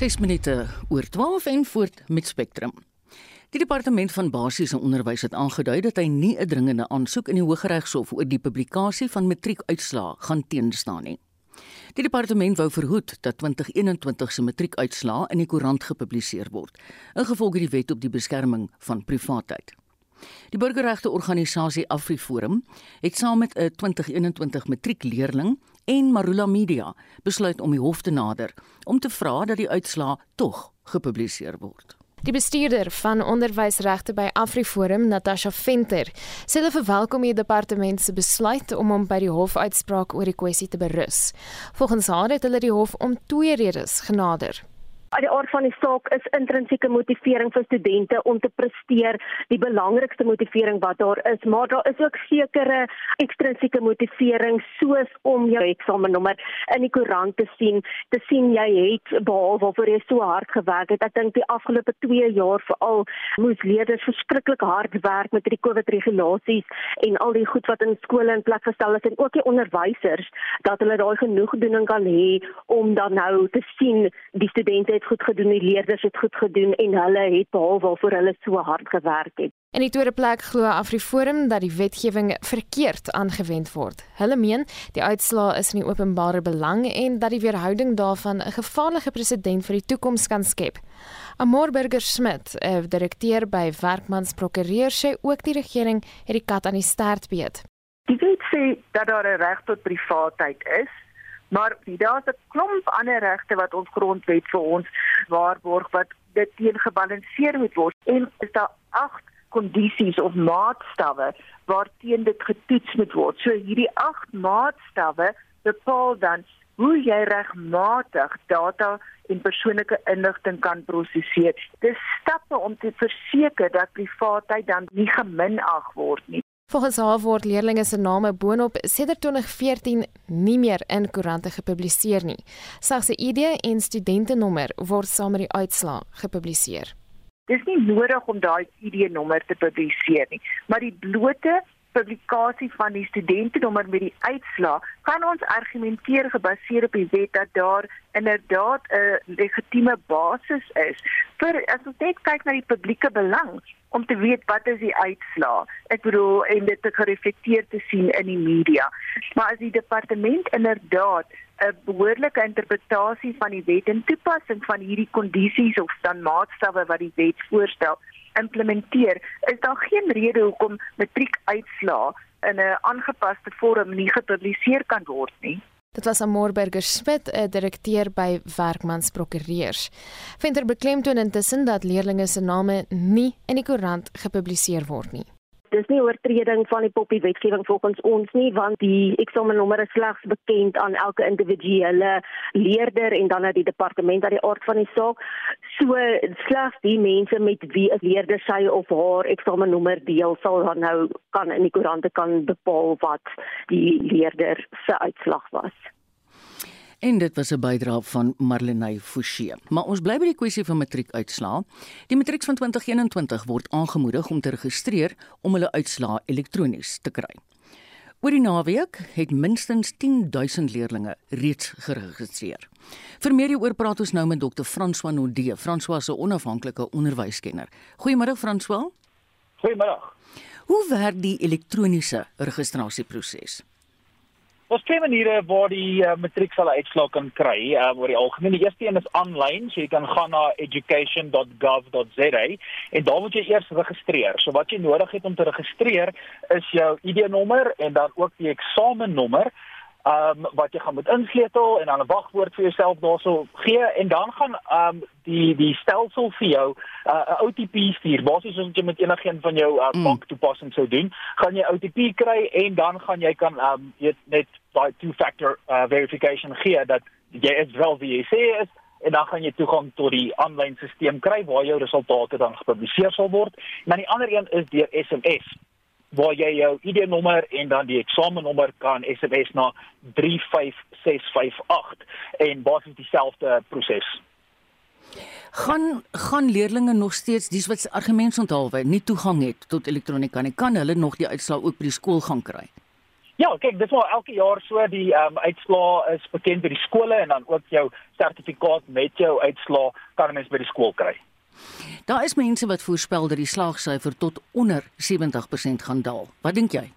6 minute oor 12 en voort met Spectrum. Die departement van basiese onderwys het aangedui dat hy nie 'n dringende aansoek in die Hooggeregshof oor die publikasie van matriekuitslae gaan teenstaan nie. Die departement wou verhoed dat 2021 se matriekuitslae in die koerant gepubliseer word, ingevolge die wet op die beskerming van privaatheid. Die burgerregte organisasie AfriForum het saam met 'n 2021 matriekleerling en Marula Media besluit om die hof te nader om te vra dat die uitslaa tog gepubliseer word. Die bestuurder van onderwysregte by AfriForum, Natasha Venter, sê hulle verwelkom die departement se besluit om hom by die hof uitspraak oor die kwessie te berus. Volgens haar het hulle die hof om twee redes genader. Uit die aard van die saak is intrinsieke motivering vir studente om te presteer die belangrikste motivering wat daar is, maar daar is ook sekere ekstrinsieke motivering soos om jou eksamennommer in die koerant te sien, te sien jy het behaal waarvoor jy so hard gewerk het. Ek dink die afgelope 2 jaar veral moes leerders verskriklik hard werk met die COVID regulasies en al die goed wat in skole in plek gestel is en ook die onderwysers dat hulle daai genoegdoening kan hê om dan nou te sien die studente het goed gedoen, die leerders het goed gedoen en hulle het behaal waarvoor hulle so hard gewerk het. In die tweede plek glo AfriForum dat die wetgewing verkeerd aangewend word. Hulle meen die uitslaa is in die openbare belang en dat die weerhouding daarvan 'n gevaarlike presedent vir die toekoms kan skep. Amor Burger Smit, 'n direkteur by Werkmans Prokureur sê ook die regering het die kat aan die stert beet. Die wet sê dat daar 'n reg tot privaatheid is Maar daar's 'n klomp ander regte wat ons grondwet vir ons waarborg wat dit teen gebalanseer moet word. En is daar agt kondisies of maatstawwe waarteen dit getoets moet word. So hierdie agt maatstawwe bepaal dan hoe jy regmatig data en persoonlike inligting kan prosesseer. Dis stappe om te verseker dat privaatheid dan nie geminag word nie. Volgens haar word leerdlinge se name boonop sedert 2014 nie meer in koerante gepubliseer nie. Slegs 'n ID en studentenommer word saam met die uitslaa gepubliseer. Dis nie nodig om daai ID-nommer te publiseer nie, maar die blote publikasie van die studentenommer met die uitslaa kan ons argumenteer gebaseer op die wet dat daar inderdaad 'n legitieme basis is vir as ons net kyk na die publieke belang om te weet wat is die uitslaa. Ek bedoel en dit te gereflekteer te sien in die media. Maar as die departement inderdaad 'n behoorlike interpretasie van die wet en toepassing van hierdie kondisies of dan maatstawwe wat die wet voorstel implementeer, is daar geen rede hoekom matriekuitslae in 'n aangepaste vorm nie gepubliseer kan word nie. Dit was Amorberger Smit, 'n direkteur by Werkmans Prokureurs. Venter beklemtoon intussen dat leerders se name nie in die koerant gepubliseer word nie dis nie oortreding van die poppie wetgewing volgens ons nie want die eksamennommer is slegs bekend aan elke individuele leerder en dan uit die departement uit die aard van die saak. So slegs die mense met wie 'n leerder sy of haar eksamennommer deel sal dan nou kan in die koerante kan bepaal wat die leerder se uitslag was En dit was 'n bydrae van Marlenae Forsie. Maar ons bly by die kwessie van matriekuitslae. Die matrieks van 2021 word aangemoedig om te registreer om hulle uitslae elektronies te kry. Oor die naweek het minstens 10000 leerders reeds geregistreer. Vir meer hieroor praat ons nou met Dr. François Nodee. François is 'n onafhanklike onderwyskenner. Goeiemôre François. Goeiemôre. Hoe werk die elektroniese registrasieproses? Ons twee maniere waar die uh, matriek sal uitslaag kan kry, uh, oor die algemeen. Die eerste een is aanlyn, so jy kan gaan na education.gov.za en daar moet jy eers registreer. So wat jy nodig het om te registreer is jou ID-nommer en dan ook die eksamennommer um, wat jy gaan moet insleutel en dan 'n wagwoord vir jouself daarso gee en dan gaan ehm um, die die stelsel vir jou uh, 'n uh, OTP stuur. Basies as jy met enigiemand van jou uh, mm. bank toepassing sou doen, gaan jy OTP kry en dan gaan jy kan ehm um, net daai two factor uh, verification gee dat jy is wel wie jy sê is en dan gaan jy toegang tot die aanlyn stelsel kry waar jou resultate dan gepubliseer sal word. Maar die ander een is deur SMS waar jy jou ID-nommer en dan die eksamennommer kan SMS na 35658 en basies dieselfde proses. Gaan gaan leerders nog steeds dis wat argumente onthaalwe nie toegang het tot elektronika nie kan hulle nog die uitslae ook by die skool gaan kry. Ja, kyk, dis maar elke jaar so die ehm um, uitslaa is bekend by die skole en dan ook jou sertifikaat met jou uitslaa kan mens by die skool kry. Daar is mense wat voorspel dat die slaagsyfer tot onder 70% gaan daal. Wat dink jy?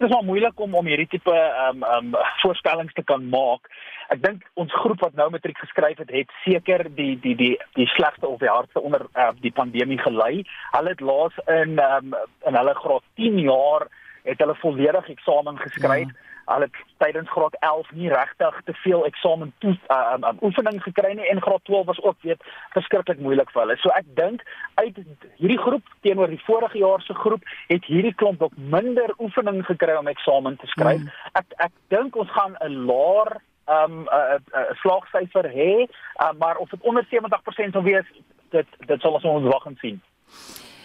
Dit is maar moeilik om om hierdie tipe ehm um, ehm um, voorspellings te kan maak. Ek dink ons groep wat nou matriek geskryf het, het seker die die die die slegste of die hardste onder uh, die pandemie gelei. Hulle het laas in ehm um, in hulle graad 10 jaar het hulle volledig eksamen geskryf. Ja al het tydens graad 11 nie regtig te veel eksamen toe uh, um, um, oefening gekry nie en graad 12 was ook weet verskriklik moeilik vir hulle. So ek dink uit hierdie groep teenoor die vorige jaar se groep het hierdie klomp ook minder oefening gekry om eksamen te skryf. Mm. Ek ek dink ons gaan 'n laer um 'n uh, uh, uh, slaagsyfer hê, uh, maar of dit onder 70% sal wees, dit dit sal ons ons wag en sien.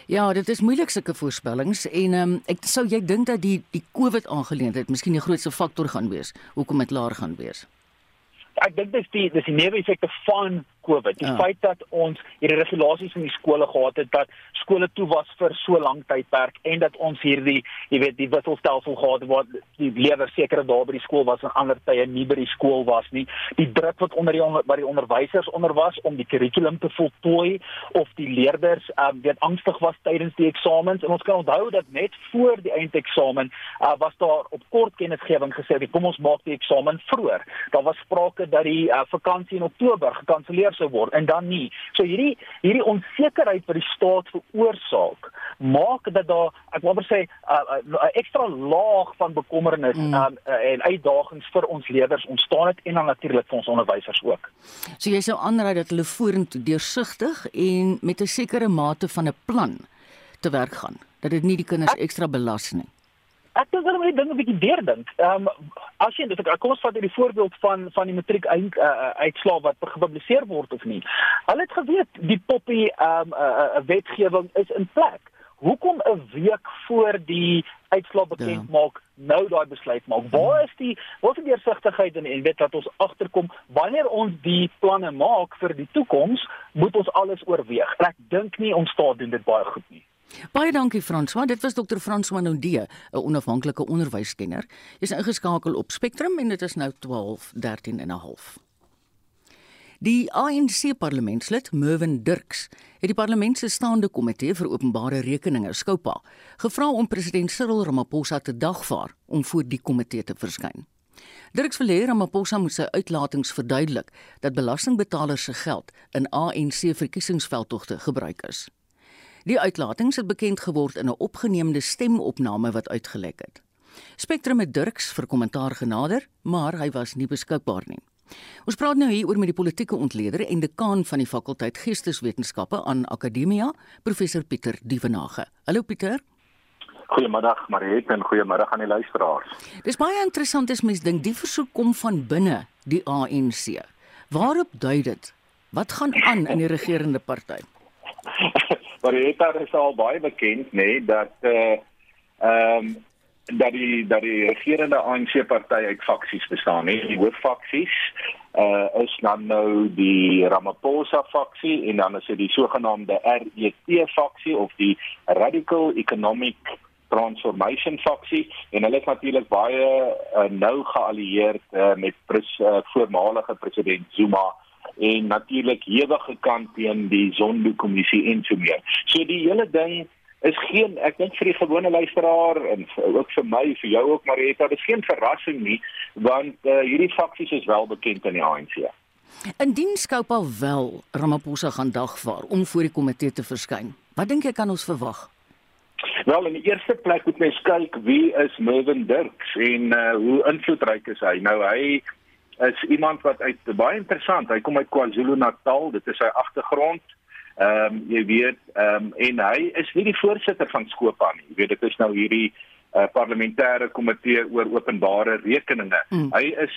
Ja, dit is moeilik sulke voorspellings en ehm um, ek sou jy dink dat die die COVID aangeleentheid miskien die grootste faktor gaan wees hoekom dit laer gaan wees. Ek dink dis die dis die neeweffekte van COVID. Die ja. feit dat ons hierdie regulasies in die skole gehad het dat skole toe was vir so lank tydperk en dat ons hierdie, jy weet, die wisselstelsel gehad het waar die leerders sekere dae by die skool was en ander tye nie by die skool was nie. Die druk wat onder die onder, by die onderwysers onder was om die kurrikulum te voltooi of die leerders um, weet angstig was tydens die eksamens en ons kan onthou dat net voor die eindeksamen uh, was daar op kort kennisgewing gesê, kom ons maak die eksamen vroeër. Daar was sprake dat die uh, vakansie in Oktober gekanselleer sou word en dan nie. So hierdie hierdie onsekerheid wat die staat veroorsaak, maak dat daar ek wil maar sê 'n uh, uh, ekstra laag van bekommernis mm. um, uh, en uitdagings vir ons leerders ontstaan het en dan natuurlik vir ons onderwysers ook. So jy sou aanraai dat hulle vorentoe deursigtig en met 'n sekere mate van 'n plan te werk gaan, dat dit nie die kinders ekstra belas nie ek dink hulle moet die ding 'n bietjie deurdink. Ehm um, as jy dit kom ons vat hierdie voorbeeld van van die matriek eind uh, uitslae wat gepubliseer word of nie. Hulle het geweet die poppie ehm um, 'n uh, uh, wetgewing is in plek. Hoekom 'n week voor die uitslae bekend ja. maak nou daai besluit maak? Waar is die waar is die deursigtigheid en en weet dat ons agterkom wanneer ons die planne maak vir die toekoms, moet ons alles oorweeg. Ek dink nie ons staat doen dit baie goed nie. Baie dankie François. Dit was Dr. François Nondé, 'n onafhanklike onderwyskenner. Jy's ingeskakel op Spectrum en dit is nou 12:13 en 'n half. Die ANC parlementslid Mervin Dirks het die parlement se staande komitee vir openbare rekeninge, Skoupa, gevra om president Cyril Ramaphosa te dagvaar om voor die komitee te verskyn. Dirks hê Ramaphosa moet sy uitlatings verduidelik dat belastingbetalers se geld in ANC verkiesingsveldtogte gebruik is. Die uitlatings het bekend geword in 'n opgeneemde stemopname wat uitgelek het. Spectrum het Dirks vir kommentaar genader, maar hy was nie beskikbaar nie. Ons praat nou hier oor met die politieke ontleder en dekaan van die fakulteit Geesteswetenskappe aan Akademia, professor Pieter Dievenage. Hallo Pieter. Goeiemiddag Mariet en goeiemiddag aan die luisteraars. Dis baie interessant as mens dink die versoek kom van binne die ANC. Waarop dui dit? Wat gaan aan in die regerende party? Dit is al baie bekend nê nee, dat eh ehm um, dat die dat die regerende ANC party uit faksies bestaan nê. Die hooffaksies eh uh, is dan nou die Ramaphosa faksie en dan is dit die sogenaamde RET faksie of die Radical Economic Transformation faksie en hulle is natuurlik baie uh, nou geallieerd uh, met pres, uh, voormalige president Zuma en natuurlik hewige kant teen die Zondo-kommissie en so meer. So die hele ding is geen ek dink vir die gewone luisteraar en ook vir my vir jou ook Marieta, dis geen verrassing nie want uh, hierdie faksies is wel bekend in die ANC. Indien skoop al wel Ramaphosa gaan dagvaar om voor die komitee te verskyn. Wat dink jy kan ons verwag? Wel in die eerste plek moet mens kyk wie is Mervin Dirks en uh, hoe invloedryk is hy? Nou hy is iemand wat uit baie interessant. Hy kom uit KwaZulu-Natal. Dit is sy agtergrond. Ehm um, jy weet, ehm um, en hy is nie die voorsitter van Skopa nie. Jy weet dit is nou hierdie uh, parlementêre komitee oor openbare rekeninge. Mm. Hy is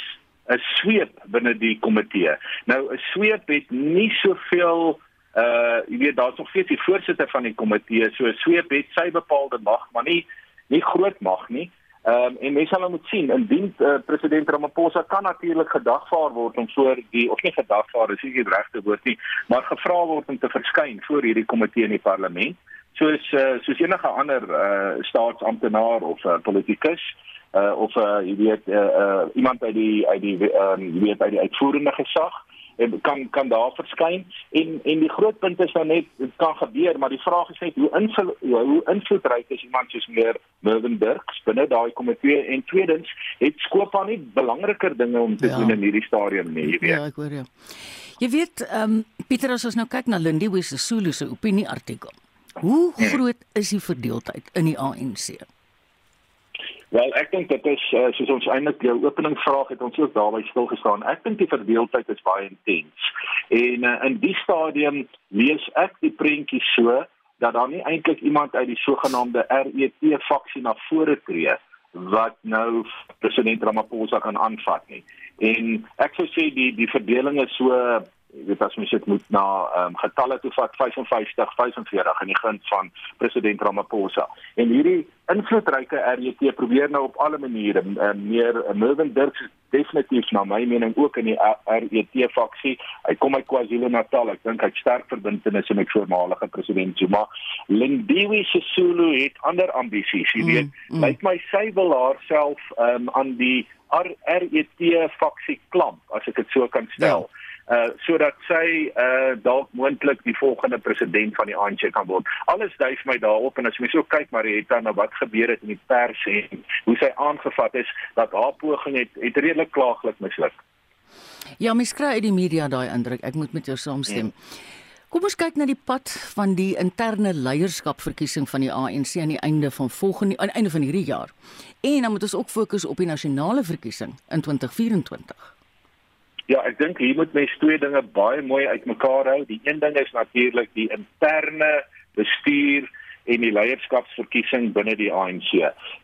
'n sweep binne die komitee. Nou 'n sweep het nie soveel uh jy weet daar's nog steeds die voorsitter van die komitee. So 'n sweep het sy bepaalde mag, maar nie nie groot mag nie. Ehm um, en mense sal nou moet sien indien uh, president Ramaphosa kan natuurlik gedagvaar word om voor die of nie gedagvaar is nie die regte woord nie, maar gevra word om te verskyn voor hierdie komitee in die parlement. soos uh, soos enige ander uh, staatsamptenaar of uh, politikus uh, of uh, jy weet uh, uh, iemand uit die uit die uh, jy weet uit die uitvoerende gesag en kan kan daar verskyn. En en die groot punt is nou net dit kan gebeur maar die vraag is net hoe invul hoe invloedryk is iemand soos meneer Mervin Dirks binne daai komitee? En tweedens het Skopa nie belangriker dinge om te ja. doen in hierdie stadium nie jy weet. Ja ek hoor jou. Jy weet ehm um, Pieter as ons nou kyk na Lindiwe se Sulu se opinie artikel hoe ja. groot is die verdeeldheid in die ANC Wel, ek dink dit is uh, soos ons eintlik jou openingsvraag het ons ook daarby stil gestaan. Ek dink die verdeeldheid is baie intens. En uh, in die stadium lees ek die prentjie so dat daar nie eintlik iemand uit die sogenaamde RET faksie na vore tree wat nou president Ramaphosa kan aanvat nie. En ek sou sê die die verdeling is so jy weet as mens dit moet na um, getalle toe vat 55 45 in die guns van president Ramaphosa. En hierdie invloedryke RET probeer nou op alle maniere uh, meer uh, Mervin Dirks definitief na my mening ook in die RET faksie. Hy kom uit KwaZulu-Natal. Ek dink hy het sterk verbintenisse met voormalige president Zuma. Lindiwe Sisulu het ander ambisies, jy weet. Mm, mm. Lyk my sy wil haarself um, aan die RET faksie klamp as ek dit so kan stel. Ja uh sodat sy uh dalk moontlik die volgende president van die ANC kan word. Alles dui my daarop en as mens so kyk Marietta na wat gebeur het in die pers en hoe sy aangevat is dat haar poging het het redelik klaaglik misluk. Ja, mens kry uit die media daai indruk. Ek moet met jou saamstem. Ja. Kom ons kyk na die pad van die interne leierskapverkiesing van die ANC aan die einde van volgende aan einde van hierdie jaar. En dan moet ons ook fokus op die nasionale verkiesing in 2024. Ja, ek dink hier moet mens twee dinge baie mooi uitmekaar hou. Die een ding is natuurlik die interne bestuur en die leierskapsverkiesing binne die ANC.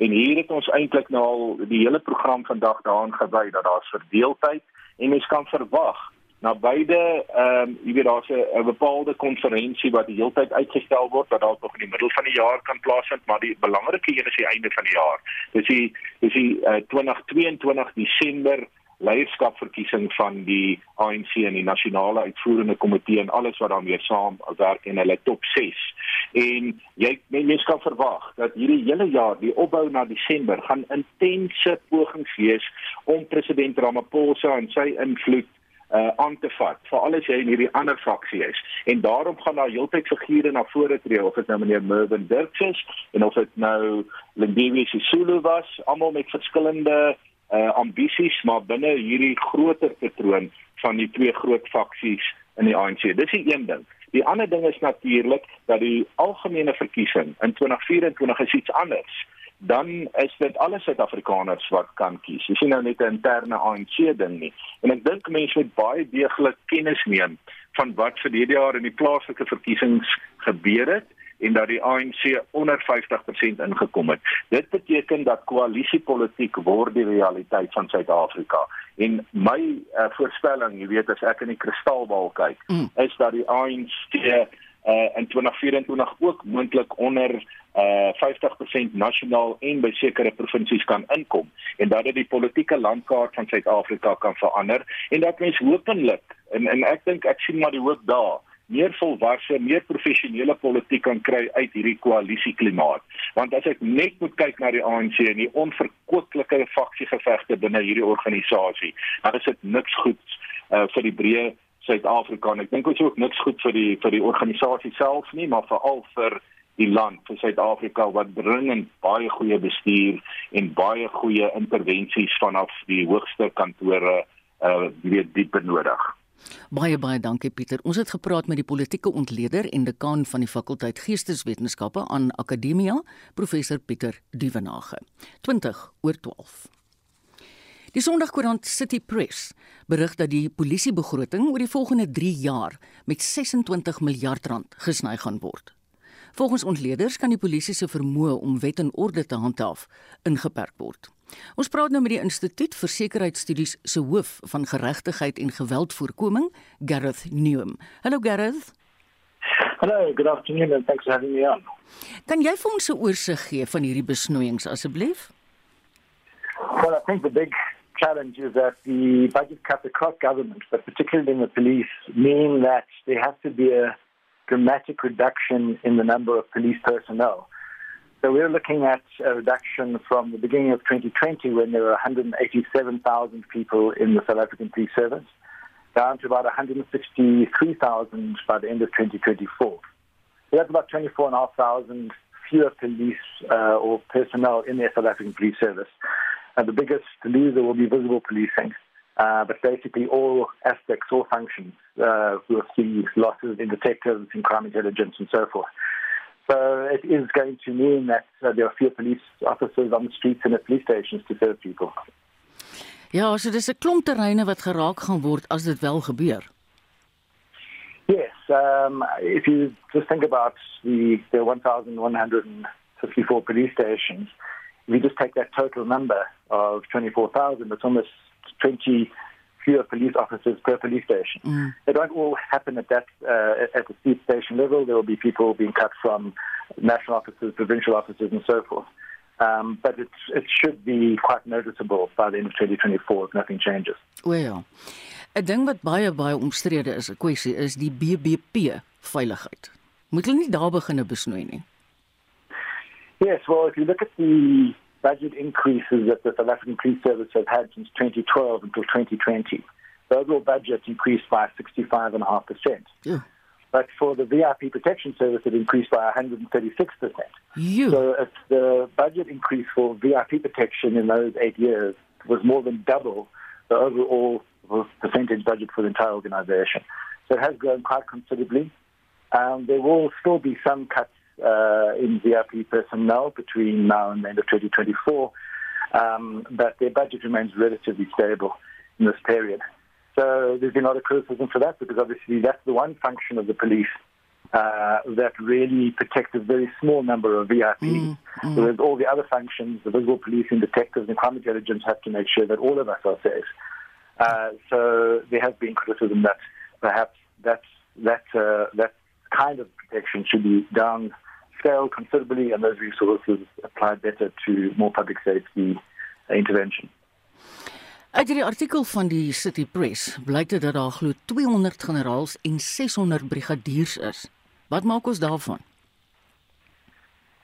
En hier het ons eintlik nou al die hele program vandag daaraan gewy dat daar verdeeldheid en mens kan verwag na beide ehm um, jy weet daar's 'n bepaalde konferensie wat die hele tyd uitgestel word wat dalk nog in die middel van die jaar kan plaasvind, maar die belangrike een is die einde van die jaar. Dis die dis die uh, 2022 Desember leierskapverkiesing van die ANC en die nasionale uitvoerende komitee en alles wat daarmee saamwerk en hulle top 6. En jy mens kan verwag dat hierdie hele jaar, die opbou na Desember, gaan intense pogings wees om president Ramaphosa en sy invloed uh aan te vat vir alles jy in hierdie ander faksie is en daarom gaan daar heeltyd figure na vore tree of dit nou meneer Mervin Dirks is en of dit nou Lindiwe Sisulu was almal met verskillende uh ambisies maar binne hierdie groter patroon van die twee groot faksies in die ANC. Dis die een ding. Die ander ding is natuurlik dat die algemene verkiesing in 2024 is iets anders. Dan is dit alle Suid-Afrikaners wat kan kies. Dis nie nou net 'n interne ANC ding nie. En ek dink mense moet baie deeglik kennis neem van wat vir hierdie jaar in die plaaslike verkiesings gebeur het en dat die ANC onder 50% ingekom het. Dit beteken dat koalisiepolitiek word die realiteit van Suid-Afrika. En my uh, voorspelling, jy weet as ek in die kristalbal kyk, mm. is dat die ANC uh, in 2024 ook moontlik onder uh 50% nasionaal en by sekere provinsies kan inkom en dat dit die politieke landkaart van Suid-Afrika kan verander en dat mens hopelik en en ek dink ek sien maar die hoop daar meer volwasse, meer professionele politiek kan kry uit hierdie koalisieklimaat. Want as ek net moet kyk na die ANC en die onverkwikkelike faksiegevegte binne hierdie organisasie, dan is dit niks goeds uh, vir die breë Suid-Afrika en ek dink dit is ook niks goed vir die vir die organisasie self nie, maar veral vir die land vir Suid-Afrika wat dringend baie goeie bestuur en baie goeie intervensies vanaf die hoogste kantore uh weet diep benodig. Baie baie dankie Pieter. Ons het gepraat met die politieke ontleder en dekaan van die fakulteit Geesteswetenskappe aan Akademia, professor Pieter Duvenage. 20 oor 12. Die Sondagkoerant City Press berig dat die polisiebegroting oor die volgende 3 jaar met 26 miljard rand gesny gaan word. Volgens ontleeders kan die polisie se vermoë om wet en orde te handhaaf ingeperk word. Ons praat nou met die Instituut vir Sekuriteitsstudies se hoof van geregtigheid en geweldvoorkoming, Gareth Neum. Hallo Gareth. Hello, good afternoon and thanks for having me on. Kan jy vir ons 'n oorsig gee van hierdie besnoeiings asseblief? Well, I think the big challenge is that the budget cuts across government, but particularly in the police, mean that there has to be a dramatic reduction in the number of police personnel. So we're looking at a reduction from the beginning of 2020 when there were 187,000 people in the South African Police Service down to about 163,000 by the end of 2024. So that's about 24,500 fewer police uh, or personnel in the South African Police Service. And the biggest loser will be visible policing. Uh, but basically, all aspects, all functions uh, will see losses in detectives, in crime intelligence, and so forth. So it is going to mean that uh, there are fewer police officers on the streets and at police stations to serve people. Ja, so dis 'n klomp terreine wat geraak gaan word as dit wel gebeur. Yes, um, if you just think about the, the 1,154 police stations, if you just take that total number of 24,000, it's almost 20 fewer police officers per police station. Mm. It won't all happen at that uh, at the state station level. There will be people being cut from national officers, provincial officers, and so forth. Um, but it, it should be quite noticeable by the end of 2024 if nothing changes. Well, 'n ding wat baie baie omstrede is, 'n kwessie is die BBP veiligheid. Moet hulle nie daar begine besnoei nie. Yes, well, if you look at the budget increases that the South African Police Service has had since 2012 until 2020, the overall budget increased by 65.5%. Yeah. But for the VIP Protection Service, it increased by 136%. You. So the budget increase for VIP protection in those eight years was more than double the overall percentage budget for the entire organization. So it has grown quite considerably. Um, there will still be some cuts uh, in VIP personnel between now and the end of 2024, um, but their budget remains relatively stable in this period. So there's been a lot of criticism for that because obviously that's the one function of the police uh, that really protects a very small number of VIPs. Mm, mm. Whereas all the other functions, the visible policing, detectives, and crime intelligence have to make sure that all of us are safe. Uh, so there has been criticism that perhaps that that uh, that kind of protection should be downscaled considerably, and those resources applied better to more public safety intervention. Uit die artikel van die City Press blyk dit dat daar glo 200 generaals en 600 brigadiers is. Wat maak ons daarvan?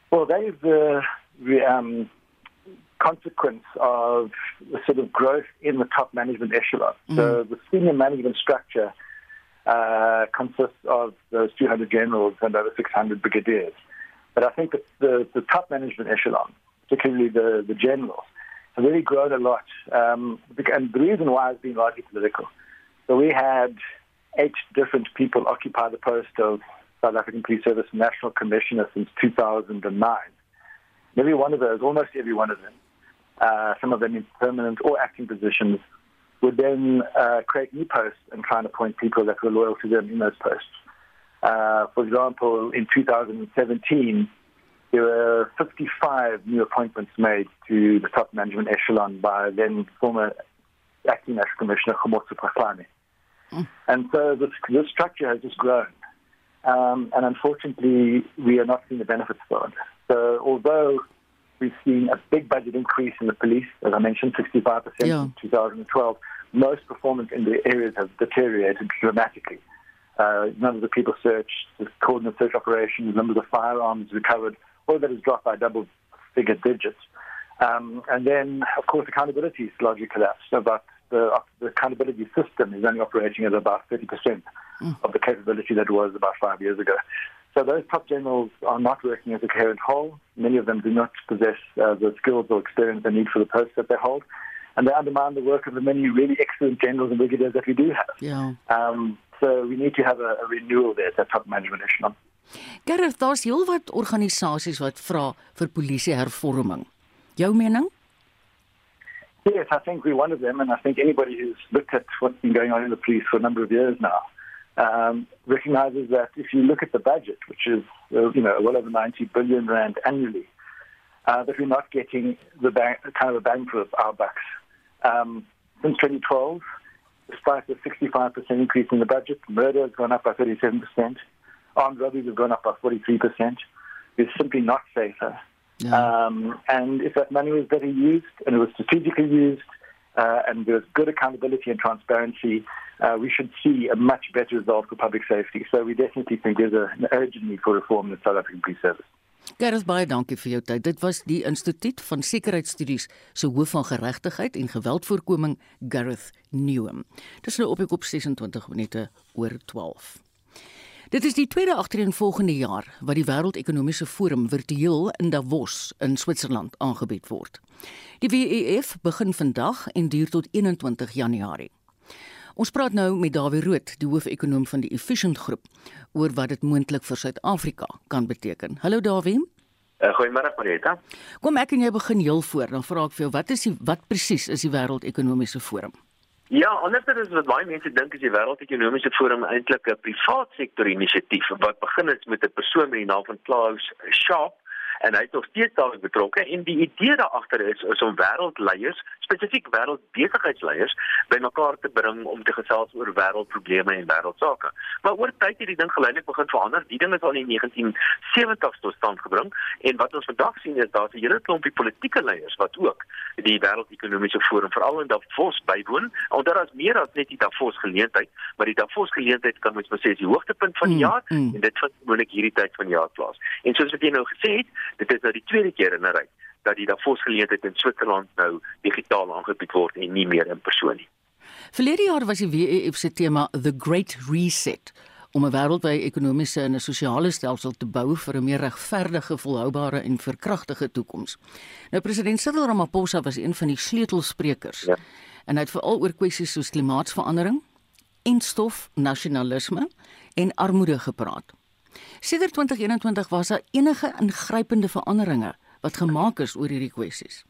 Well, that is the, the um, consequence of the sort of growth in the top management echelon. Mm. So the senior management structure uh, consists of those 200 generals and over 600 brigadiers. But I think that the, the top management echelon, particularly the, the generals, have really grown a lot. Um, and the reason why has been largely political. So we had eight different people occupy the post of South African Police Service National Commissioner since 2009. Every one of those, almost every one of them, uh, some of them in permanent or acting positions, would then uh, create new posts and try and appoint people that were loyal to them in those posts. Uh, for example, in 2017, there were 55 new appointments made to the top management echelon by then former acting national commissioner Khomotso Pahlane. Mm. And so this, this structure has just grown. Um, and unfortunately, we are not seeing the benefits for it. So although we've seen a big budget increase in the police, as I mentioned, 65% yeah. in 2012, most performance in the areas has deteriorated dramatically. Uh, numbers of people searched, the coordinate search operations, numbers of firearms recovered, all that has dropped by double figure digits. Um, and then, of course, accountability is largely collapsed. About the, the accountability system is only operating at about 30% mm. of the capability that it was about five years ago. So those top generals are not working as a coherent whole. Many of them do not possess uh, the skills or experience they need for the posts that they hold. And they undermine the work of the many really excellent generals and brigadiers that we do have. Yeah. Um, so we need to have a, a renewal there at that top management echelon. Gareth, daar's heelwat organisasies wat vra vir polisie hervorming. Jou mening? Yes, I think we're one of them, and I think anybody who's looked at what's been going on in the police for a number of years now um, recognizes that if you look at the budget, which is uh, you know well over 90 billion rand annually, uh, that we're not getting the bang, kind of a bang for our bucks. Um, since 2012, despite the 65% increase in the budget, murder has gone up by 37 percent armed robberies have gone up by 43%. It's simply not safer. Yeah. Um, and if that money was better used and it was strategically used uh, and was good accountability and transparency, uh, we should see a much better result for public safety. So we definitely think there's a, an urgent need for reform in the South African police service. Gerus baie dankie vir jou tyd. Dit was die Instituut van Sekuriteitsstudies se hoof van geregtigheid en geweldvoorkoming Gareth Newham. Dis nou op ek op 26 minute oor 12. Dit is die tweede agtereenvolgende jaar wat die Wêreldekonomiese Forum virtueel in Davos in Switserland aangebied word. Die WEF begin vandag en duur tot 21 Januarie. Ons praat nou met Dawie Rood, die hoofekonoom van die Efficient Groep, oor wat dit moontlik vir Suid-Afrika kan beteken. Hallo Dawie. Uh, Goeiemôre Marita. Kom ek en jy begin heel voor, dan vra ek vir jou, wat is die wat presies is die Wêreldekonomiese Forum? Ja, anderster is wat baie mense dink is die Wêreldekonomiese Forum eintlik 'n privaat sektor inisiatief wat begin het met 'n persoon met die naam van Klaus Schwab en hy het nog steeds daarin betrokke en die idee daar agter is is om wêreldleiers, spesifiek wêreldbesigheidsleiers bymekaar te bring om te gesels oor wêreldprobleme en wêreldsake. Maar oor tyd het die ding geleidelik begin verander. Die ding is al in 1970s tot stand gebring en wat ons vandag sien is daar's 'n hele klompie politieke leiers wat ook die wêreldekonomiese forum veral in Davos bywoon. En daar is meer as net die Davos geleentheid, maar die Davos geleentheid kan mens maar sê is die hoogtepunt van die mm, jaar mm, en dit vind gewoonlik hierdie tyd van die jaar plaas. En soos wat jy nou gesê het, dit is nou die tweede keer in 'n ry dat die Davos geleentheid in Switserland nou digitaal aangebied word en nie meer in persoon nie. Verlede jaar was die WEF se tema The Great Reset om 'n wêreldwye ekonomiese en 'n sosiale stelsel te bou vir 'n meer regverdige, volhoubare en verkragtige toekoms. Nou president Cyril Ramaphosa was een van die sleutelsprekers. Ja. En hy het veral oor kwessies soos klimaatsverandering, instof, nasionalisme en armoede gepraat. Sedert 2021 was daar enige ingrypende veranderinge wat gemaak is oor hierdie kwessies.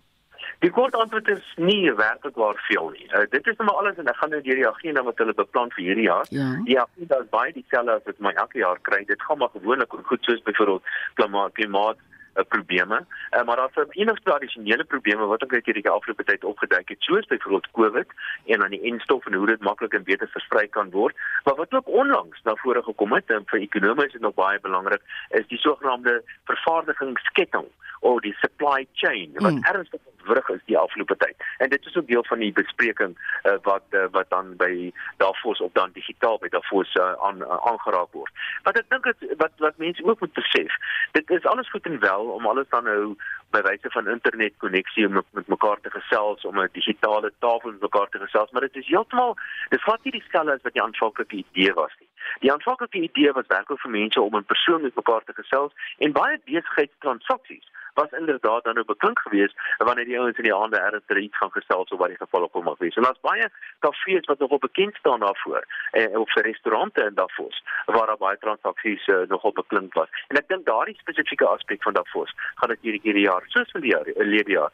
Die kort antwoord is nie werklik waar veel nie. Uh, dit is nou maar alles en ek gaan nou deur die agenda wat hulle beplan vir hierdie jaar. Ja, die agenda is baie dieselfde as wat my elke jaar kry. Dit gaan maar gewoonlik goed soos byvoorbeeld klimaat, klimaat uh, probleme. Uh, maar daar's enige tradisionele probleme wat ook uit hierdie afgelope tyd opgeduik het, soos byvoorbeeld COVID en aan die enstof en hoe dit maklik en beter versprei kan word. Maar wat ook onlangs na vore gekom het en vir ekonomie is dit nog baie belangrik, is die sogenaamde vervaardigingsketting of die supply chain wat mm. ernstig ontwrig is die afgelope tyd. En dit is ook deel van die bespreking uh, wat uh, wat dan by Davos of dan digitaal by Davos uh, aan uh, aangeraak word. Wat ek dink wat wat mense ook moet besef, dit is alles goed en wel om alles dan nou by wyse van internet koneksie om met mekaar te gesels om 'n digitale tafel met mekaar te gesels, maar dit is heeltemal dis wat nie dieselfde as wat die aanvanklike idee was nie. Die aanvanklike idee was werklik vir mense om in persoon met mekaar te gesels en baie besigheidstransaksies was inderdaad dan nou beklink geweest wanneer die ouens in die aande ernstig iets gaan gesels of wat die geval ook al mag wees. En daar's baie kafees wat nogal bekend staan daarvoor eh, of vir restaurante in Davos waar daar baie transaksies eh, nogal beklink was. En ek dink daardie spesifieke aspek van Davos gaan dit hierdie hierdie jaar soos vir die jaar, die jaar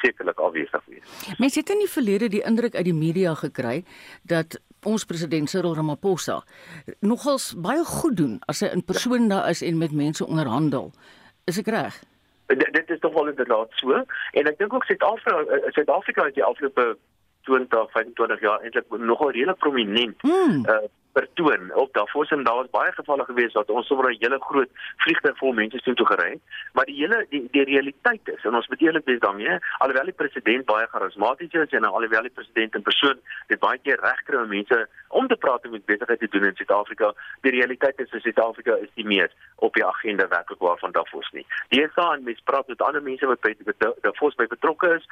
sekerlik afwesig wees. Mense het in die verlede die indruk uit die media gekry dat ons president Cyril Ramaphosa nogals baie goed doen as hy in persoon daar is en met mense onderhandel. Is ek reg? D dit is tog wel inderdaad so en ek dink ook Suid-Afrika eh, Suid-Afrika het die afgelope 20 25 jaar eintlik nogal redelik prominent hmm. uh, vertoon. Op Davos en daar was baie gevalle gewees dat ons sommer 'n hele groot vliegtuig vol mense sien toe gery maar die hele die, die realiteit is en ons moet eerlik wees daarmee alhoewel die president baie charismaties is en alhoewel die president in persoon dit baie keer regkry om mense om te praat met besigheid te doen in Suid-Afrika die realiteit is Suid-Afrika is nie meer op die agenda werklik waarvan Davos nie. Die daar en mens praat met ander mense wat by Davos by betrokke is.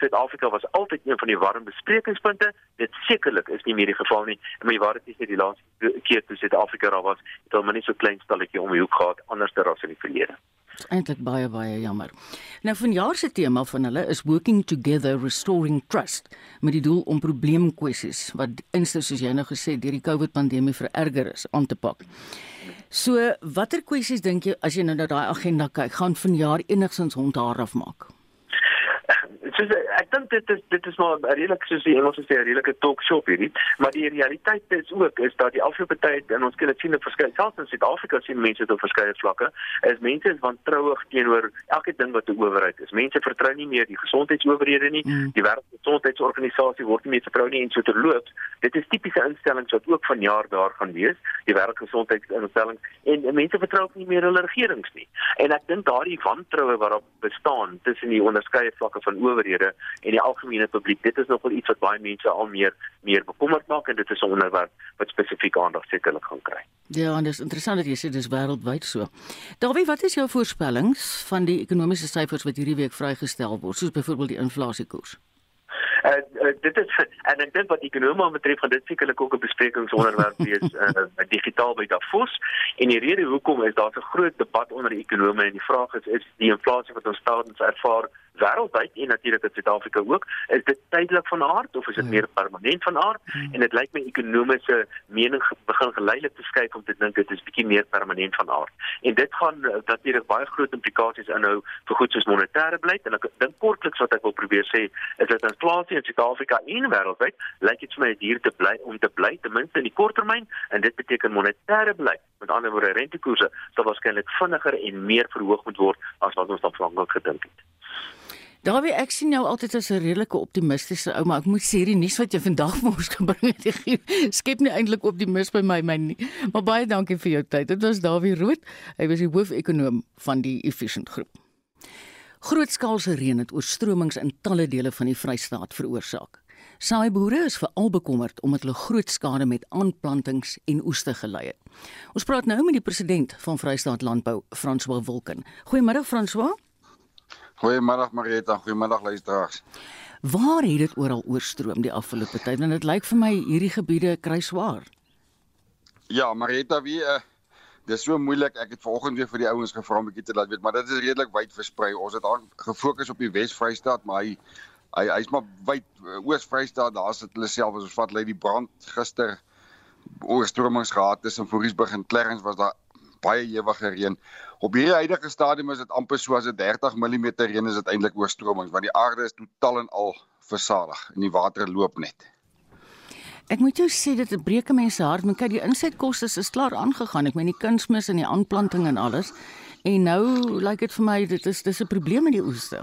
Suid-Afrika was altyd een van die warm besprekingspunte. Dit sekerlik is nie meer die geval nie. Maar jy waar dit is die laaste keer toe Suid-Afrika daar was, het hulle maar net so klein stalletjie om die hoek gehad anders ter as in die verlede. Eintlik baie baie jammer. Nou vanjaar se tema van hulle is working together restoring trust met die doel om probleemkwessies wat instel soos jy nou gesê deur die COVID pandemie vererger is aan te pak. So watter kwessies dink jy as jy nou na daai agenda kyk, gaan vanjaar enigsins hond haar afmaak? Soos ek dink dit is dit is maar redelik soos die Engels sê 'n redelike talk shop hierdie, maar die realiteit is ook is dat die afgelope tyd in ons kan dit sien op verskeie selfs in Suid-Afrika sien mense dit op verskeie vlakke is mense is wantrouig teenoor elke ding wat 'n owerheid is. Mense vertrou nie meer die gesondheidsowerhede nie. Mm. Die wêreldgesondheidsorganisasie word nie meer vertrou nie en so terloops. Dit is tipiese instellings wat ook vanjaar daar gaan wees, die wêreldgesondheidsinstellings en mense vertrou nie meer hulle regerings nie. En ek dink daardie wantroue wat daar bestaan tussen die onderskeie vlakke van owerheid owerhede en die algemene publiek. Dit is nogal iets wat baie mense al meer meer bekommerd maak en dit is 'n onderwerp wat spesifiek aandag sekerlik gaan kry. Ja, en dit is interessant dat jy sê dis wêreldwyd so. Dawie, wat is jou voorspellings van die ekonomiese syfers wat hierdie week vrygestel word, soos byvoorbeeld die inflasiekoers? Uh, uh, dit is en ek dink wat ekonome betref gaan dit sekerlik ook 'n besprekingsonderwerp wees uh, digitaal by Davos en die rede hoekom is daar 'n groot debat onder die ekonome en die vraag is is die inflasie wat ons tans ervaar wêreldwyd en natuurlik in Suid-Afrika ook, is dit tydelik van aard of is dit ja. meer permanent van aard? Hmm. En dit lyk my ekonomiese mening begin geleidelik te skuif om te dink dit is bietjie meer permanent van aard. En dit gaan uh, natuurlik baie groot implikasies inhou vir goed soos monetêre beleid en ek dink kortliks wat ek wil probeer sê is dat inflasie in Suid-Afrika en wêreldwyd lyk dit vir my hier te bly om te bly ten minste in die korttermyn en dit beteken monetêre beleid met ander woorde rentekoerse sal waarskynlik vinniger en meer verhoog moet word as wat ons aanvanklik gedink het. Dawie, ek sien jou altyd as 'n redelike optimistiese ou, maar ek moet sê hierdie nuus wat jy vandag vir ons gebring het, skep nie eintlik optimis by my my nie. Maar baie dankie vir jou tyd. Dit was Dawie Rood. Hy was die hoofekonoom van die Efficient Groep. Grootskaalse reën het oorstromings in talle dele van die Vrystaat veroorsaak. Saaiboere is veral bekommerd omdat hulle groot skade met aanplantings en oeste gelei het. Ons praat nou met die president van Vrystaat Landbou, François Wilken. Goeiemôre François. Goeiemiddag Marita, goeiemiddag luisteraars. Waar het dit oral oorstroom die afgelope tyd? Want dit lyk vir my hierdie gebiede kry swaar. Ja, Marita, wie uh, dis so moeilik. Ek het vanoggend weer vir die ouens gevra om 'n bietjie te laat weet, maar dit is redelik wyd versprei. Ons het gefokus op die Wes-Vrystaat, maar hy hy hy's maar wyd uh, Oos-Vrystaat. Daar sit hulle self as ons vat lê die brand gister oorstromings gehad tussen Voorriesburg en Clarence was daar baie ewige reën. Op hierdie huidige stadium is dit amper so as 'n 30 mm reën is dit eintlik oorstromings want die aarde is totaal en al versadig en die water loop net. Ek moet jou sê dit breek mense hart, maar kyk die insetkoste is klaar aangegaan. Ek meen die kunsmis en die aanplanting en alles. En nou lyk like dit vir my dit is dis 'n probleem met die oeste.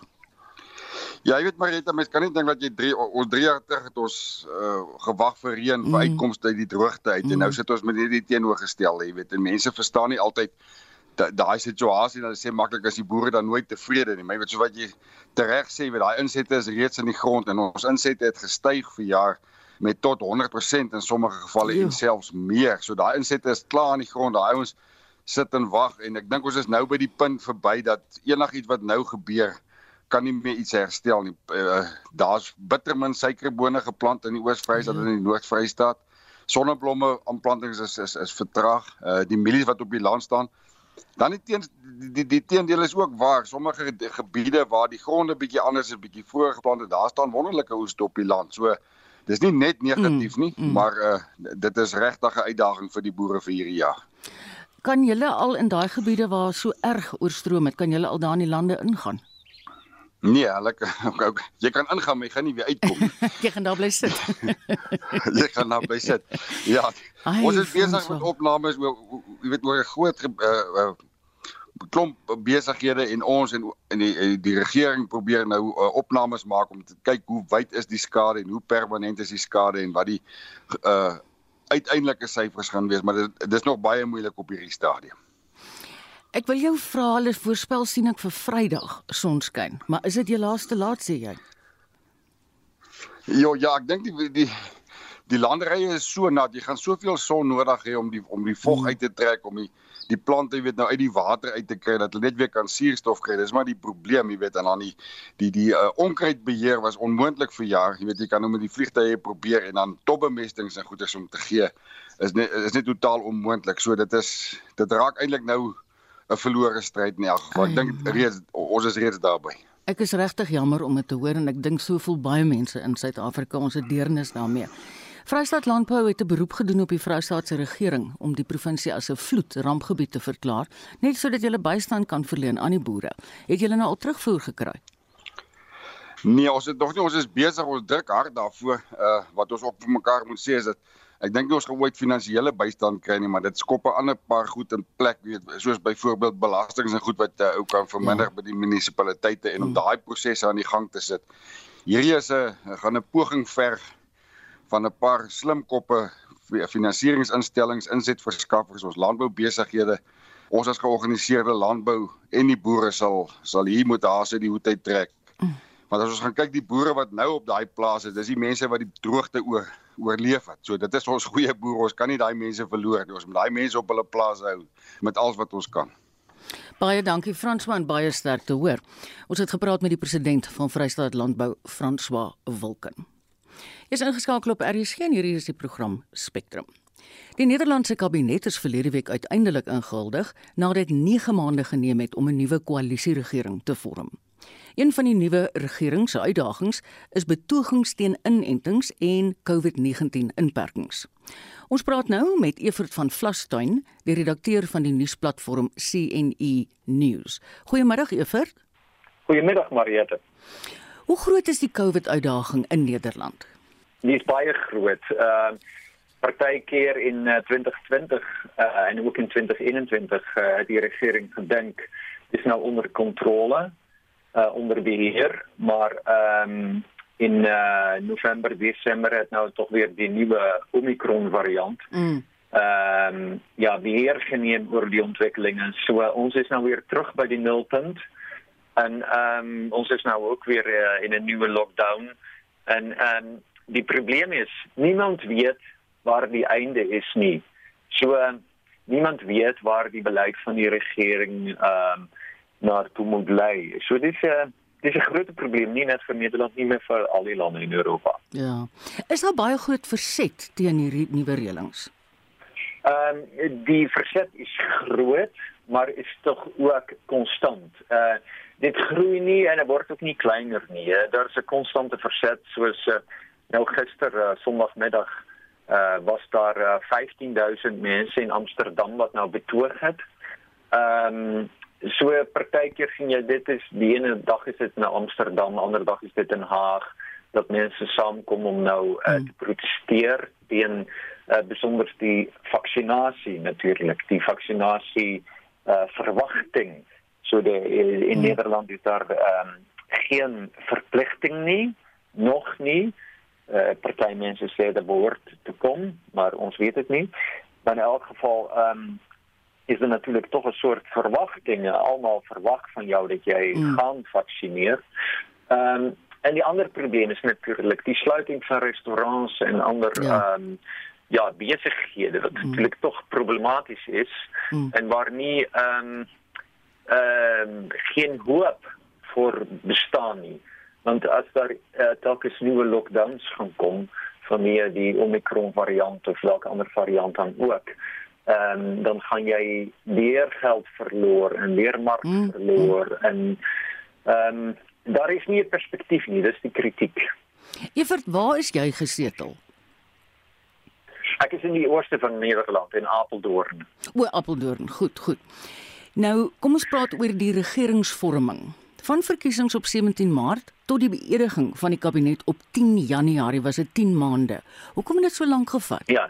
Ja, jy weet Marita, mens kan nie dink dat jy 3 ons 3 jaar terug het ons uh, gewag vir reën vir mm. uitkomste uit die droogte uit mm. en nou mm. sit ons met hierdie teenoorgestelde, jy weet, en mense verstaan nie altyd daai situasie dat hulle sê maklik as die boere dan nooit tevrede nie. Maar jy weet so wat jy tereg sê, weet daai insette is reeds in die grond en ons insette het gestyg vir jaar met tot 100% in sommige gevalle en selfs meer. So daai insette is klaar in die grond. Daai ouens sit en wag en ek dink ons is nou by die punt verby dat enigiets wat nou gebeur kan nie meer iets herstel nie. Uh, Daar's bittermin suikerbone geplant in die Oos-Vrystaat en in die Noord-Vrystaat. Sonneblomme aanplantings is is is vertraag. Uh die mielies wat op die land staan. Dan die teen die die, die teendeel is ook waar. Sommige gebiede waar die gronde bietjie anders is, bietjie vroeër geplant het, daar staan wonderlike oes op die land. So dis nie net negatief nie, mm, mm. maar uh dit is regtig 'n uitdaging vir die boere vir hierdie jaar. Kan julle al in daai gebiede waar so erg oorstroom het, kan julle al daar in die lande ingaan? Nee, hulle jy kan ingaan, maar jy gaan nie weer uitkom nie. jy gaan daar bly sit. jy gaan daar bly sit. Ja. Ai, ons is besig met opnames oor jy weet oor 'n groot uh, uh, klomp besighede en ons en en die die regering probeer nou uh, opnames maak om te kyk hoe wyd is die skade en hoe permanent is die skade en wat die uh uiteindelike syfers gaan wees, maar dit dis nog baie moeilik op hierdie stadium. Ek wil jou vra, hulle voorspel sien ek vir Vrydag sonskyn, maar is dit jou laaste laat sê jy? Jo, ja, ek dink die die die landerye is so nat, jy gaan soveel son nodig hê om die om die vog uit te trek om die die plante weet nou uit die water uit te kry dat hulle net weer kan suurstof kry. Dis maar die probleem, jy weet, en dan die die die uh, onkruidbeheer was onmoontlik vir jaar. Jy weet jy kan nou met die vliegtye probeer en dan topbemestings en goeders om te gee is net is net totaal onmoontlik. So dit is dit raak eintlik nou 'n verlore stryd in elk geval. Ek dink reeds ons is reeds daarby. Ek is regtig jammer om dit te hoor en ek dink so voel baie mense in Suid-Afrika ons het deernis daarmee. Vrystaat Landbou het 'n beroep gedoen op die Vrystaatse regering om die provinsie as 'n vloedrampgebied te verklaar, net sodat hulle bystand kan verleen aan die boere. Het julle nou al terugvoer gekry? Nee, ons het nog nie, ons is besig, ons druk hard daarvoor. Uh wat ons op mekaar moet sê is dat Ek dink nie ons gaan ooit finansiële bystand kry nie, maar dit skop 'n ander paar goed in plek, weet, soos byvoorbeeld belastings en goed wat uh, ook kan verminder ja. by die munisipaliteite en om hmm. daai prosesse aan die gang te sit. Hierdie is 'n gaan 'n poging verg van 'n paar slim koppe finansieringsinstellings, insetverskaffers, ons landboubesighede. Ons as georganiseerde landbou en die boere sal sal hier moet haas uit die hoed uit trek. Mm Want as ons gaan kyk die boere wat nou op daai plase, dis die mense wat die droogte oor oorleef het. So dit is ons goeie boere. Ons kan nie daai mense verloor nie. Ons moet daai mense op hulle plase hou met alles wat ons kan. Baie dankie Fransman, baie sterk te hoor. Ons het gepraat met die president van Vrystaat Landbou, François Wilken. Jy's ingeskakel op RSG en hierdie is die program Spectrum. Die Nederlandse kabinet is verlede week uiteindelik ingehuldig nadat dit 9 maande geneem het om 'n nuwe koalisieregering te vorm. Een van die nuwe regering se uitdagings is betogings teen inentings en COVID-19 inperkings. Ons praat nou met Evert van Vlastuin, die redakteur van die nuusplatform CNE News. Goeiemôre Evert. Goeiemiddag Mariette. Hoe groot is die COVID-uitdaging in Nederland? Die is baie groot. Ehm uh, partykeer in uh, 2020 uh, en ook in 2021 uh, die regering gedink is nou onder kontrole onder beheer, maar ehm um, in uh, November, Desember het nou toch weer die nieuwe Omicron variant. Mm. Um, ja, beheer geneem oor die ontwikkelingen. So, uh, ons is nou weer terug bij die nulpunt. En um, ons is nou ook weer uh, in een nieuwe lockdown. En um, die probleem is, niemand weet waar die einde is niet. So, niemand weet waar die beleid van die regering um, naartoe moet lei. So dis 'n uh, dis 'n groot probleem nie net vir Nederland nie, maar vir al die lande in Europa. Ja. Is daar baie groot verset teen hierdie nuwe reëlings? Ehm um, die verset is groot, maar is tog ook konstant. Uh dit groei nie en dit word ook nie kleiner nie. Daar's 'n konstante verset soos uh, nou gister uh, Sondagmiddag uh was daar uh, 15000 mense in Amsterdam wat nou betoog het. Ehm um, so partykeer sien jy dit is die ene dag is dit in Amsterdam, ander dag is dit in Haag dat mense saamkom om nou uh, te protesteer teen uh, besonder die vaksinasie natuurlik, die vaksinasie uh, verwagting. So de, in hmm. Nederland is daar um, geen verpligting nie, nog nie. Uh, party mense sê dat behoort te kom, maar ons weet dit nie. Maar in elk geval ehm um, is er natuurlijk toch een soort verwachtingen. Allemaal verwacht van jou dat jij mm. gaat vaccineren. Um, en die andere probleem is natuurlijk die sluiting van restaurants en andere ja. Um, ja, bezigheden. Wat mm. natuurlijk toch problematisch is. Mm. En waar niet um, um, geen hoop voor bestaan niet. Want als daar uh, telkens nieuwe lockdowns gaan komen, vanwege die Omicron variant of welke andere variant dan ook um, dan gaan jy weer geld verloor en weer mark mm. verloor en ehm um, daar is nie 'n perspektief nie, dis die kritiek. Evert, waar is jy gesetel? Ek is in die ooste van Nederland in Apeldoorn. O, Apeldoorn, goed, goed. Nou, kom ons praat oor die regeringsvorming. Van verkiesings op 17 Maart tot die beëdiging van die kabinet op 10 Januarie was dit 10 maande. Hoekom het dit so lank gevat? Ja.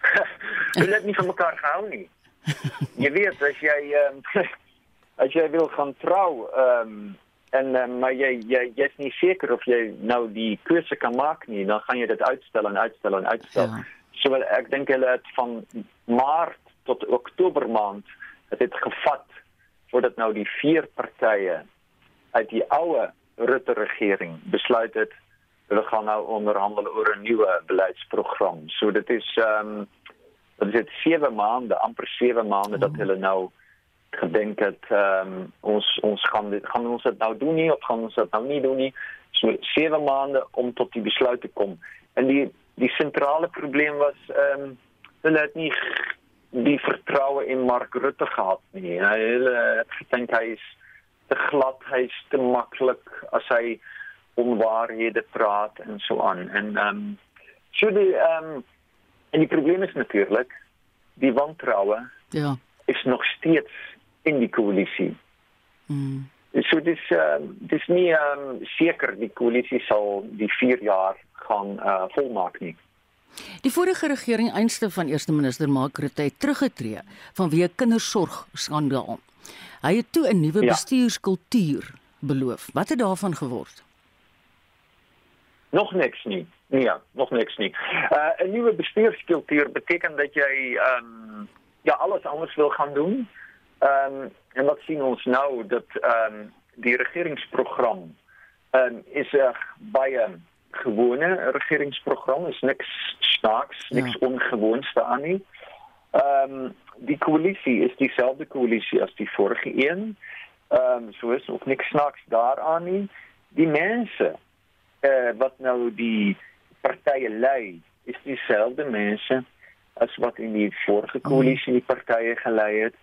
Hulle het nie van mekaar gehou nie. Jy weet as jy um, as jy wil gaan trou ehm um, en um, maar jy jy jy's nie seker of jy nou die keuse kan maak nie, dan gaan jy dit uitstel en uitstel en uitstel. Ja. So ek dink hulle het van Maart tot Oktober maand het dit gevat voordat nou die vier partye uit die ou Rutte regering besluit het hulle gaan nou onderhandel oor 'n nuwe beleidsprogram. So dit is ehm um, dit is 7 maande, amper 7 maande dat hulle nou gedink het ehm um, ons ons gaan dit gaan ons dit nou doen nie of gaan ons dit nou nie doen nie. So 7 maande om tot die besluit te kom. En die die sentrale probleem was ehm um, hulle het nie die vertroue in Mark Rutte gehad nie. Hulle het gedink hy is te glad, hy is te maklik as hy onwaarhede praat en so aan. En ehm um, so die ehm um, en die probleem is natuurlik die wantroue. Ja. Is nog steeds in die koalisie. Mm. So dis um, dis nie um, seker die koalisie sal die 4 jaar gaan uh, volmaak nie. Die vorige regering einste van eerste minister Mark Rutte het teruggetree vanweë kindersorg skandaal. Hy het toe 'n nuwe ja. bestuurskultuur beloof. Wat het daarvan geword? Nog niks nie. Nee, ja, nog niks nie. Uh 'n nuwe bestuurskultuur beteken dat jy ehm um, ja, alles anders wil gaan doen. Ehm um, en wat sien ons nou dat ehm um, die regeringsprogram um, is 'n baie gewone regeringsprogram, is niks snaaks, niks ja. ongewoons daaraan nie. Ehm um, die koalisie is dieselfde koalisie as die vorige een. Ehm um, so is ook niks snaaks daaraan nie. Die mense eh uh, wat nou die partye lei, is dieselfde mense as wat in die vorige koalisie die partye gelei het.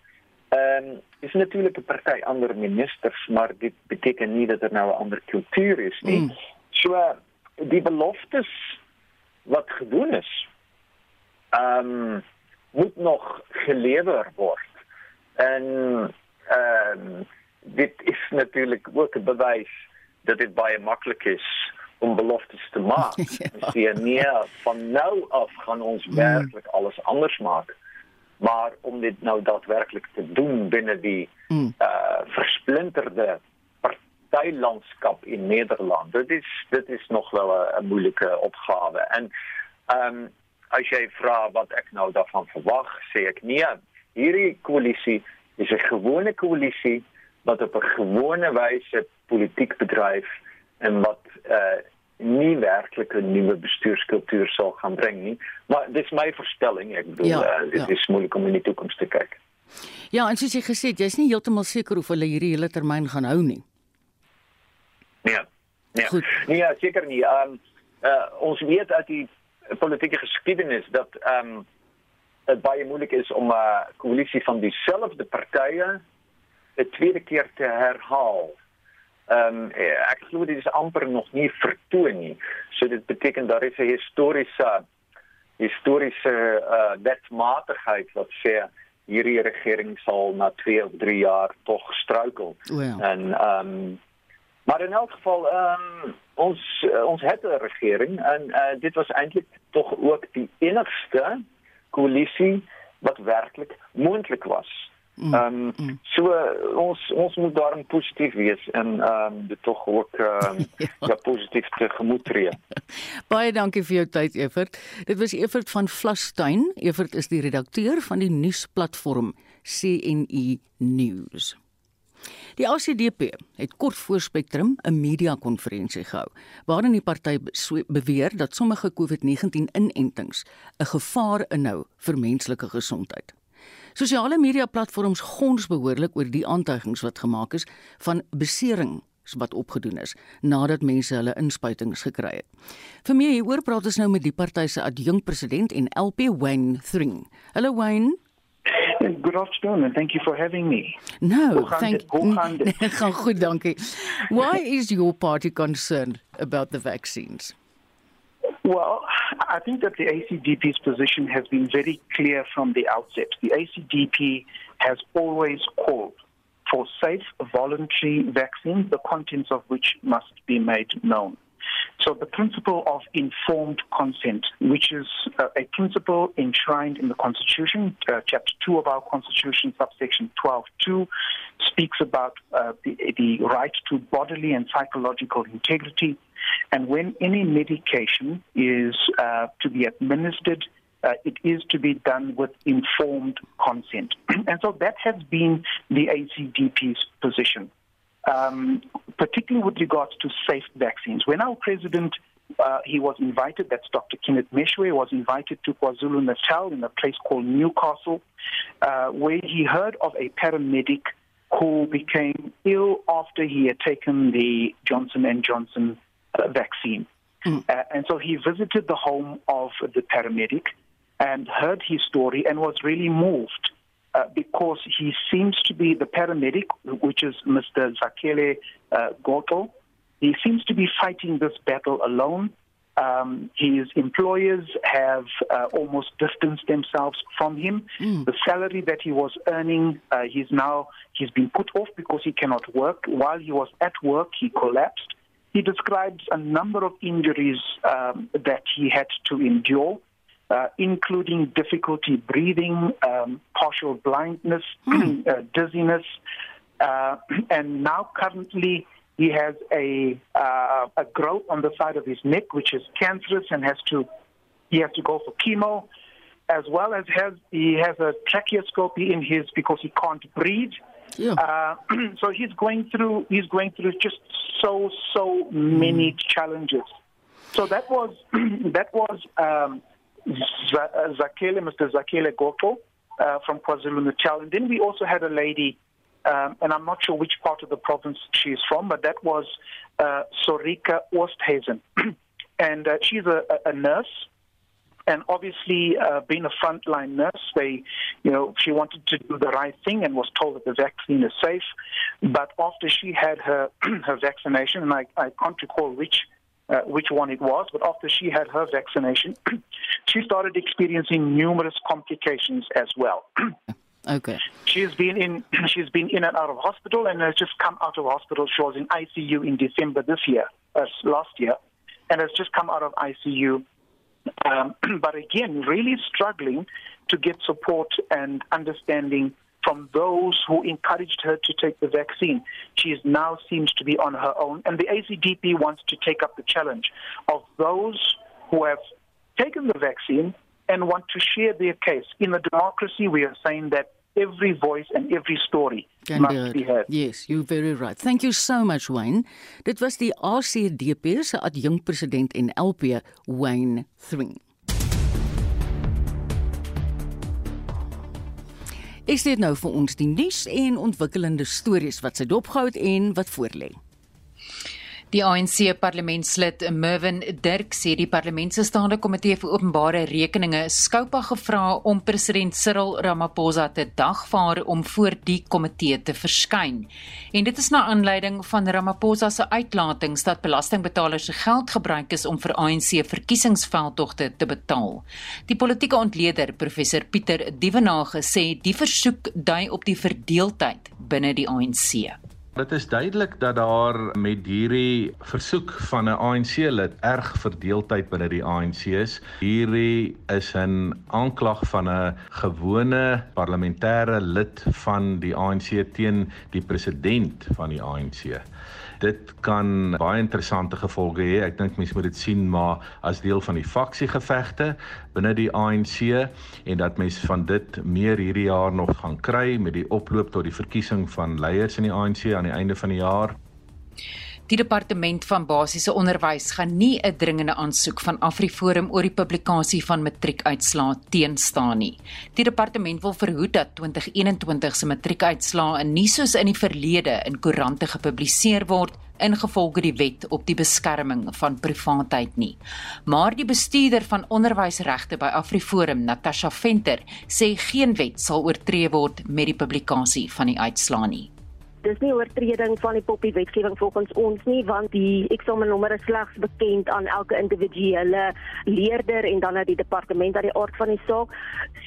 Ehm um, is natuurlik 'n party ander ministers, maar dit beteken nie dat er nou 'n ander kultuur is nie. Mm. So die beloftes wat gedoen is, ehm um, moet nog gelewer word. En ehm um, dit is natuurlik ook 'n bewys dat dit baie maklik is om beloftes te maak. ja. Sie nee, van nou af gaan ons werklik alles anders maak. Maar om dit nou daadwerklik te doen binne die mm. uh versplinterde partylandskap in Nederland. Dit is dit is nog wel 'n moeilike opgave. En ehm um, as jy vra wat ek nou daarvan verwag, sê ek nee, hierdie koalisie is 'n gewone koalisie wat op 'n gewone wyse politiek bedryf en wat uh nie werklik 'n nuwe bestuurskultuur sal gaan bring nie. Maar dis my voorstelling. Ek bedoel ja, uh, dit ja. is moeilik om in die toekoms te kyk. Ja, en soos jy gesê het, jy's nie heeltemal seker of hulle hierdie hele termyn gaan hou nie. Nee. Nee. Goed. Nee, ja, seker nie. Ehm um, uh, ons weet uit die politieke geskiedenis dat ehm um, dit baie moeilik is om 'n uh, koalisie van dieselfde partye 'n tweede keer te herhaal. Ehm um, ek glo dit is amper nog nie vertoon nie. So dit beteken daar is 'n historiese historiese uh, wetmatigheid wat sê hierdie regering sal na 2 of 3 jaar tog struikel. Oh ja. En ehm um, Maar in elk geval, um, ons uh, ons het 'n regering en uh, dit was eintlik tog ook die enigste koalisie wat werklik moontlik was. Mm, ehm um, mm. so ons ons moet daarin positief wees en ehm um, dit tog ook ehm um, ja. ja positief te gemoed tree. Baie dankie vir jou tyd Evert. Dit was Evert van Vlastuin. Evert is die redakteur van die nuusplatform CNE News. Die ACDP het kort voor Spectrum 'n media-konferensie gehou waarin die party beweer dat sommige COVID-19-inentings 'n gevaar inhou vir menslike gesondheid. Sosiale media-platforms gons behoorlik oor die aantuigings wat gemaak is van besering wat opgedoen is nadat mense hulle inspuitings gekry het. Vir meer hieroor praat ons nou met die party se adjunkpresident en LP Wayne Thring. Hallo Wayne. Good afternoon and thank you for having me. No, thank you. gaan goed, dankie. Why is your party concerned about the vaccines? Well, I think that the ACDP's position has been very clear from the outset. The ACDP has always called for safe voluntary vaccines, the contents of which must be made known. So the principle of informed consent, which is uh, a principle enshrined in the Constitution, uh, Chapter 2 of our Constitution, subsection 12.2, speaks about uh, the, the right to bodily and psychological integrity. And when any medication is uh, to be administered, uh, it is to be done with informed consent. and so that has been the ACDP's position um, particularly with regards to safe vaccines. When our president uh, he was invited, that's Dr. Kenneth Meshwe, was invited to KwaZulu Natal in a place called Newcastle, uh, where he heard of a paramedic who became ill after he had taken the Johnson and Johnson uh, vaccine. Mm. and so he visited the home of the paramedic and heard his story and was really moved uh, because he seems to be the paramedic, which is Mr. Zakele uh, Goto. He seems to be fighting this battle alone. Um, his employers have uh, almost distanced themselves from him. Mm. The salary that he was earning, uh, he's now he's been put off because he cannot work. While he was at work, he collapsed. He describes a number of injuries um, that he had to endure uh, including difficulty breathing, um, partial blindness, mm. uh, dizziness, uh, and now currently he has a uh, a growth on the side of his neck which is cancerous and has to he has to go for chemo, as well as has he has a tracheoscopy in his because he can't breathe. Yeah. Uh, so he's going through he's going through just so so many mm. challenges. So that was that was um, Zakele, Mr. Zakele Goko uh, from KwaZulu Natal, and then we also had a lady, um, and I'm not sure which part of the province she's from, but that was uh, Sorika Osthazen, and uh, she's a, a nurse and obviously uh, being a frontline nurse, they, you know, she wanted to do the right thing and was told that the vaccine is safe. But after she had her her vaccination, and I, I can't recall which uh, which one it was, but after she had her vaccination, she started experiencing numerous complications as well. okay. She's been in she's been in and out of hospital and has just come out of hospital. She was in ICU in December this year, uh, last year, and has just come out of ICU um, but again, really struggling to get support and understanding from those who encouraged her to take the vaccine. She now seems to be on her own, and the ACDP wants to take up the challenge of those who have taken the vaccine and want to share their case. In a democracy, we are saying that every voice and every story Can must be heard. Yes, you're very right. Thank you so much, Wayne. Dit was die ACDP se adjunkpresident en LP, Wayne Thring. Is dit nou vir ons die nuus en ontwikkelende stories wat sy dopgehou het en wat voorlê? Die ANC parlementslid Mervin Dirk sê die parlement se staande komitee vir openbare rekeninge skoupa gevra om president Cyril Ramaphosa te dagvaar om voor die komitee te verskyn. En dit is na aanleiding van Ramaphosa se uitlatings dat belastingbetalers se geld gebruik is om vir ANC verkiesingsveldtogte te betaal. Die politieke ontleder professor Pieter Dievenage sê die versoek dui op die verdeeldheid binne die ANC. Dit is duidelik dat daar met hierdie versoek van 'n ANC lid erg verdeeldheid binne die ANC is. Hierdie is 'n aanklag van 'n gewone parlementêre lid van die ANC teen die president van die ANC dit kan baie interessante gevolge hê. Ek dink mense moet dit sien maar as deel van die faksiegevegte binne die ANC en dat mense van dit meer hierdie jaar nog gaan kry met die oploop tot die verkiesing van leiers in die ANC aan die einde van die jaar. Die departement van basiese onderwys gaan nie 'n dringende aansoek van AfriForum oor die publikasie van matriekuitslae teenstaan nie. Die departement wil verhoed dat 2021 se matriekuitslae nie soos in die verlede in koerante gepubliseer word ingevolge die wet op die beskerming van privaatheid nie. Maar die bestuurder van onderwysregte by AfriForum, Natasha Venter, sê geen wet sal oortree word met die publikasie van die uitslae nie dis nie oortreding van die poppie wetgewing volgens ons nie want die eksamennommer is slegs bekend aan elke individuele leerder en dan aan die departement aan die aard van die saak.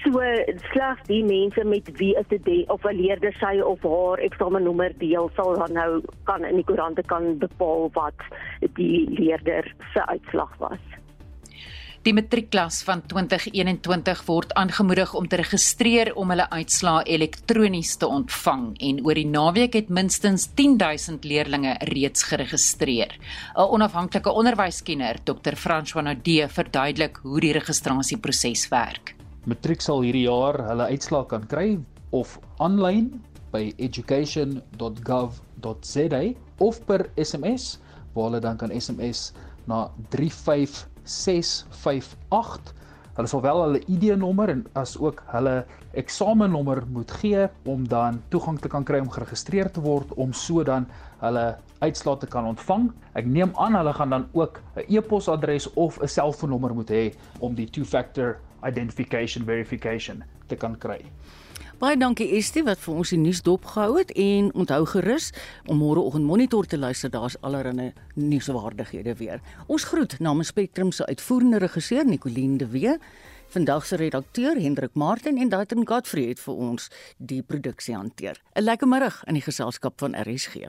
So slegs die mense met wie 'n student of 'n leerder sy of haar eksamennommer deel sal dan nou kan in die koerante kan bepaal wat die leerder se uitslag was. Die matriekklas van 2021 word aangemoedig om te registreer om hulle uitslae elektronies te ontvang en oor die naweek het minstens 10000 leerdlinge reeds geregistreer. 'n Onafhanklike onderwyskenner, Dr. François Nadee, verduidelik hoe die registrasieproses werk. Matriek sal hierdie jaar hulle uitslae kan kry of aanlyn by education.gov.za of per SMS waar hulle dan kan SMS na 658. Hulle sal wel hulle ID-nommer en as ook hulle eksamennommer moet gee om dan toegang te kan kry om geregistreer te word om so dan hulle uitslae te kan ontvang. Ek neem aan hulle gaan dan ook 'n e-posadres of 'n selfoonnommer moet hê om die two-factor identification verification te kan kry. Baie dankie Estie wat vir ons die nuus dopgehou het en onthou gerus om môreoggend monitor te luister, daar's allerlei nuuswaardighede weer. Ons groet namens Spectrum se uitvoerende regisseur Nicoline de Wee, vandag se redakteur Hendrik Martin en Daitrin Godfrey het vir ons die produksie hanteer. 'n Lekker middag in die geselskap van RSG.